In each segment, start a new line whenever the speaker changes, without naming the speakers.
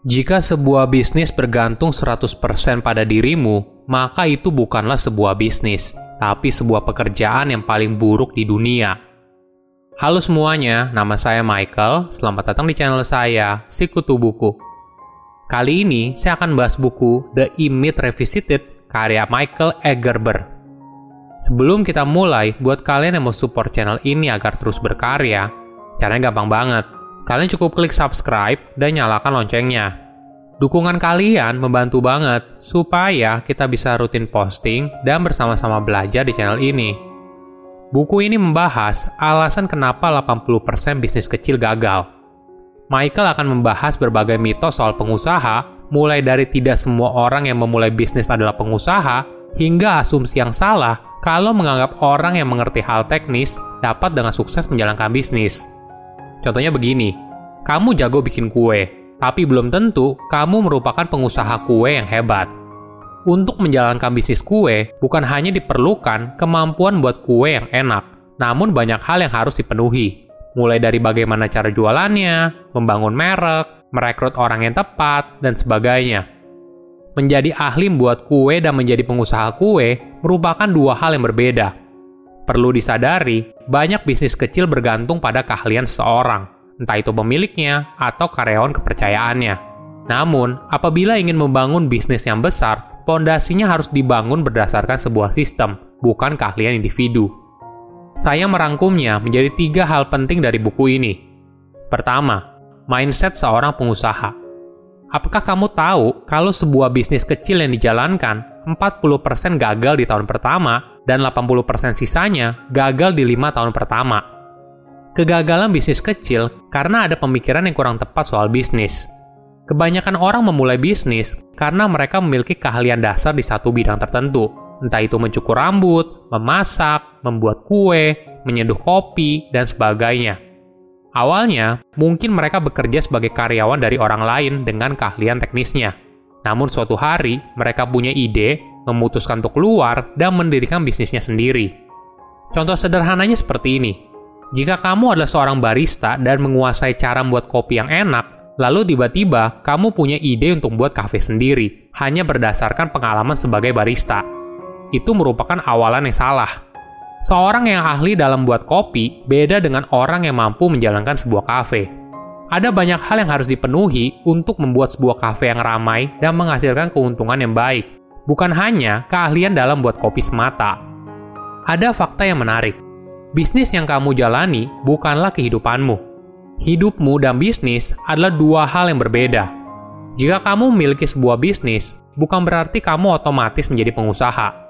Jika sebuah bisnis bergantung 100% pada dirimu, maka itu bukanlah sebuah bisnis, tapi sebuah pekerjaan yang paling buruk di dunia. Halo semuanya, nama saya Michael. Selamat datang di channel saya, Sikutu Buku. Kali ini saya akan bahas buku The Image Revisited karya Michael Egerber. Sebelum kita mulai, buat kalian yang mau support channel ini agar terus berkarya, caranya gampang banget Kalian cukup klik subscribe dan nyalakan loncengnya. Dukungan kalian membantu banget supaya kita bisa rutin posting dan bersama-sama belajar di channel ini. Buku ini membahas alasan kenapa 80% bisnis kecil gagal. Michael akan membahas berbagai mitos soal pengusaha, mulai dari tidak semua orang yang memulai bisnis adalah pengusaha, hingga asumsi yang salah kalau menganggap orang yang mengerti hal teknis dapat dengan sukses menjalankan bisnis. Contohnya begini, kamu jago bikin kue, tapi belum tentu kamu merupakan pengusaha kue yang hebat. Untuk menjalankan bisnis kue, bukan hanya diperlukan kemampuan buat kue yang enak, namun banyak hal yang harus dipenuhi. Mulai dari bagaimana cara jualannya, membangun merek, merekrut orang yang tepat, dan sebagainya. Menjadi ahli membuat kue dan menjadi pengusaha kue merupakan dua hal yang berbeda. Perlu disadari, banyak bisnis kecil bergantung pada keahlian seseorang, entah itu pemiliknya atau karyawan kepercayaannya. Namun, apabila ingin membangun bisnis yang besar, pondasinya harus dibangun berdasarkan sebuah sistem, bukan keahlian individu. Saya merangkumnya menjadi tiga hal penting dari buku ini. Pertama, mindset seorang pengusaha. Apakah kamu tahu kalau sebuah bisnis kecil yang dijalankan 40% gagal di tahun pertama dan 80% sisanya gagal di lima tahun pertama. Kegagalan bisnis kecil karena ada pemikiran yang kurang tepat soal bisnis. Kebanyakan orang memulai bisnis karena mereka memiliki keahlian dasar di satu bidang tertentu, entah itu mencukur rambut, memasak, membuat kue, menyeduh kopi, dan sebagainya. Awalnya, mungkin mereka bekerja sebagai karyawan dari orang lain dengan keahlian teknisnya. Namun suatu hari, mereka punya ide memutuskan untuk keluar dan mendirikan bisnisnya sendiri. Contoh sederhananya seperti ini. Jika kamu adalah seorang barista dan menguasai cara membuat kopi yang enak, lalu tiba-tiba kamu punya ide untuk membuat kafe sendiri, hanya berdasarkan pengalaman sebagai barista. Itu merupakan awalan yang salah. Seorang yang ahli dalam buat kopi beda dengan orang yang mampu menjalankan sebuah kafe. Ada banyak hal yang harus dipenuhi untuk membuat sebuah kafe yang ramai dan menghasilkan keuntungan yang baik bukan hanya keahlian dalam buat kopi semata. Ada fakta yang menarik. Bisnis yang kamu jalani bukanlah kehidupanmu. Hidupmu dan bisnis adalah dua hal yang berbeda. Jika kamu memiliki sebuah bisnis, bukan berarti kamu otomatis menjadi pengusaha.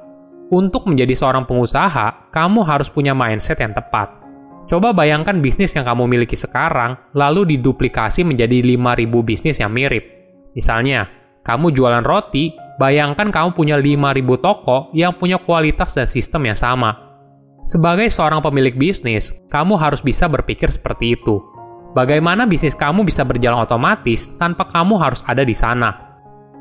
Untuk menjadi seorang pengusaha, kamu harus punya mindset yang tepat. Coba bayangkan bisnis yang kamu miliki sekarang, lalu diduplikasi menjadi 5.000 bisnis yang mirip. Misalnya, kamu jualan roti, Bayangkan kamu punya 5.000 toko yang punya kualitas dan sistem yang sama. Sebagai seorang pemilik bisnis, kamu harus bisa berpikir seperti itu. Bagaimana bisnis kamu bisa berjalan otomatis tanpa kamu harus ada di sana?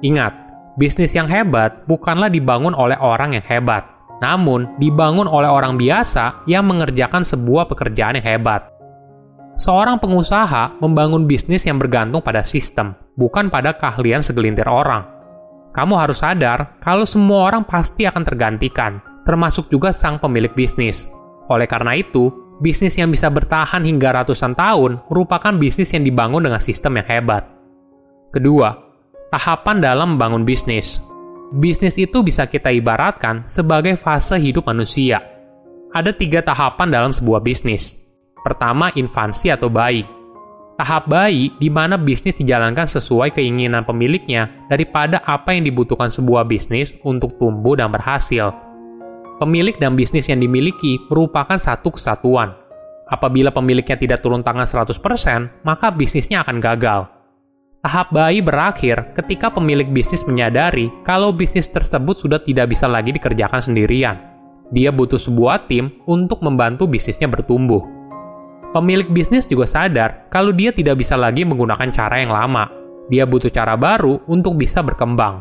Ingat, bisnis yang hebat bukanlah dibangun oleh orang yang hebat, namun dibangun oleh orang biasa yang mengerjakan sebuah pekerjaan yang hebat. Seorang pengusaha membangun bisnis yang bergantung pada sistem, bukan pada keahlian segelintir orang kamu harus sadar kalau semua orang pasti akan tergantikan, termasuk juga sang pemilik bisnis. Oleh karena itu, bisnis yang bisa bertahan hingga ratusan tahun merupakan bisnis yang dibangun dengan sistem yang hebat. Kedua, tahapan dalam membangun bisnis. Bisnis itu bisa kita ibaratkan sebagai fase hidup manusia. Ada tiga tahapan dalam sebuah bisnis. Pertama, infansi atau bayi tahap bayi di mana bisnis dijalankan sesuai keinginan pemiliknya daripada apa yang dibutuhkan sebuah bisnis untuk tumbuh dan berhasil. Pemilik dan bisnis yang dimiliki merupakan satu kesatuan. Apabila pemiliknya tidak turun tangan 100%, maka bisnisnya akan gagal. Tahap bayi berakhir ketika pemilik bisnis menyadari kalau bisnis tersebut sudah tidak bisa lagi dikerjakan sendirian. Dia butuh sebuah tim untuk membantu bisnisnya bertumbuh. Pemilik bisnis juga sadar kalau dia tidak bisa lagi menggunakan cara yang lama. Dia butuh cara baru untuk bisa berkembang.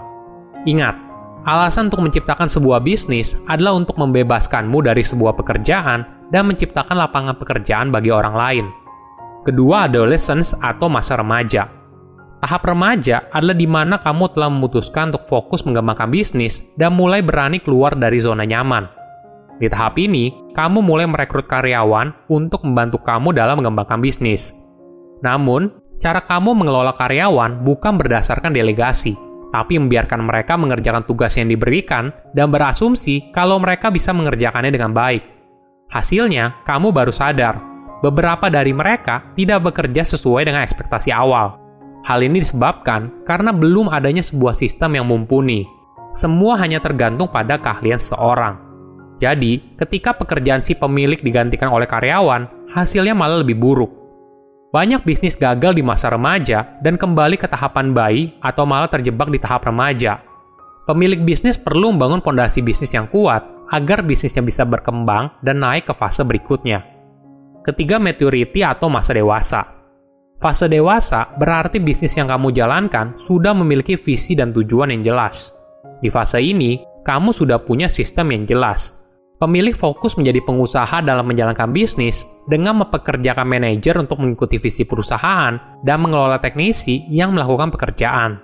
Ingat, alasan untuk menciptakan sebuah bisnis adalah untuk membebaskanmu dari sebuah pekerjaan dan menciptakan lapangan pekerjaan bagi orang lain. Kedua, adolescence atau masa remaja. Tahap remaja adalah di mana kamu telah memutuskan untuk fokus mengembangkan bisnis dan mulai berani keluar dari zona nyaman. Di tahap ini, kamu mulai merekrut karyawan untuk membantu kamu dalam mengembangkan bisnis. Namun, cara kamu mengelola karyawan bukan berdasarkan delegasi, tapi membiarkan mereka mengerjakan tugas yang diberikan dan berasumsi kalau mereka bisa mengerjakannya dengan baik. Hasilnya, kamu baru sadar, beberapa dari mereka tidak bekerja sesuai dengan ekspektasi awal Hal ini disebabkan karena belum adanya sebuah sistem yang mumpuni. Semua hanya tergantung pada keahlian seseorang. Jadi, ketika pekerjaan si pemilik digantikan oleh karyawan, hasilnya malah lebih buruk. Banyak bisnis gagal di masa remaja dan kembali ke tahapan bayi atau malah terjebak di tahap remaja. Pemilik bisnis perlu membangun fondasi bisnis yang kuat agar bisnisnya bisa berkembang dan naik ke fase berikutnya. Ketiga, maturity atau masa dewasa. Fase dewasa berarti bisnis yang kamu jalankan sudah memiliki visi dan tujuan yang jelas. Di fase ini, kamu sudah punya sistem yang jelas. Pemilik fokus menjadi pengusaha dalam menjalankan bisnis dengan mempekerjakan manajer untuk mengikuti visi perusahaan dan mengelola teknisi yang melakukan pekerjaan.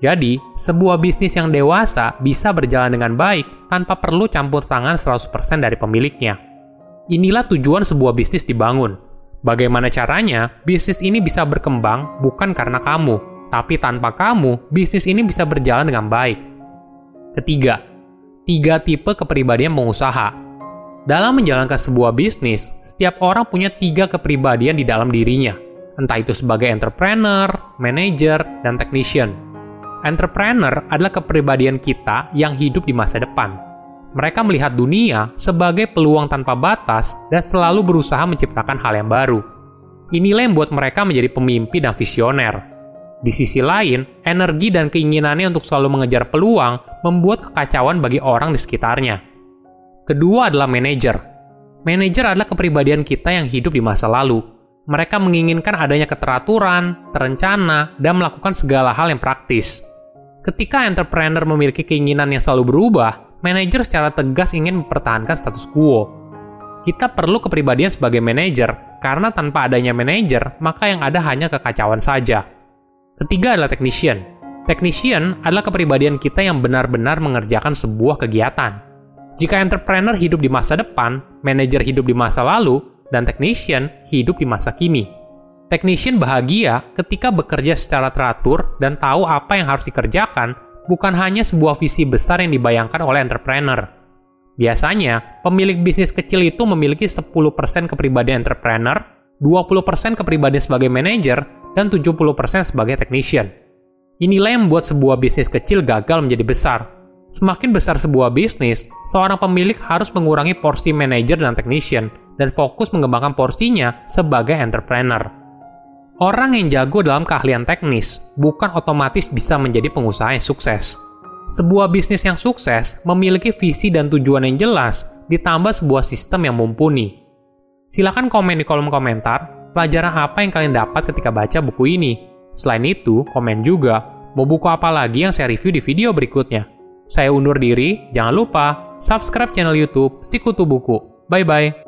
Jadi, sebuah bisnis yang dewasa bisa berjalan dengan baik tanpa perlu campur tangan 100% dari pemiliknya. Inilah tujuan sebuah bisnis dibangun, Bagaimana caranya bisnis ini bisa berkembang bukan karena kamu, tapi tanpa kamu, bisnis ini bisa berjalan dengan baik. Ketiga, tiga tipe kepribadian pengusaha. Dalam menjalankan sebuah bisnis, setiap orang punya tiga kepribadian di dalam dirinya, entah itu sebagai entrepreneur, manager, dan technician. Entrepreneur adalah kepribadian kita yang hidup di masa depan mereka melihat dunia sebagai peluang tanpa batas dan selalu berusaha menciptakan hal yang baru. Inilah yang membuat mereka menjadi pemimpi dan visioner. Di sisi lain, energi dan keinginannya untuk selalu mengejar peluang membuat kekacauan bagi orang di sekitarnya. Kedua adalah manajer. Manajer adalah kepribadian kita yang hidup di masa lalu. Mereka menginginkan adanya keteraturan, terencana, dan melakukan segala hal yang praktis. Ketika entrepreneur memiliki keinginan yang selalu berubah, manajer secara tegas ingin mempertahankan status quo. Kita perlu kepribadian sebagai manajer, karena tanpa adanya manajer, maka yang ada hanya kekacauan saja. Ketiga adalah technician. Technician adalah kepribadian kita yang benar-benar mengerjakan sebuah kegiatan. Jika entrepreneur hidup di masa depan, manajer hidup di masa lalu, dan technician hidup di masa kini. Technician bahagia ketika bekerja secara teratur dan tahu apa yang harus dikerjakan bukan hanya sebuah visi besar yang dibayangkan oleh entrepreneur. Biasanya, pemilik bisnis kecil itu memiliki 10% kepribadian entrepreneur, 20% kepribadian sebagai manajer, dan 70% sebagai technician. Inilah yang membuat sebuah bisnis kecil gagal menjadi besar. Semakin besar sebuah bisnis, seorang pemilik harus mengurangi porsi manajer dan technician, dan fokus mengembangkan porsinya sebagai entrepreneur. Orang yang jago dalam keahlian teknis bukan otomatis bisa menjadi pengusaha yang sukses. Sebuah bisnis yang sukses memiliki visi dan tujuan yang jelas, ditambah sebuah sistem yang mumpuni. Silahkan komen di kolom komentar pelajaran apa yang kalian dapat ketika baca buku ini. Selain itu, komen juga mau buku apa lagi yang saya review di video berikutnya. Saya undur diri, jangan lupa subscribe channel YouTube Sikutu Buku. Bye bye.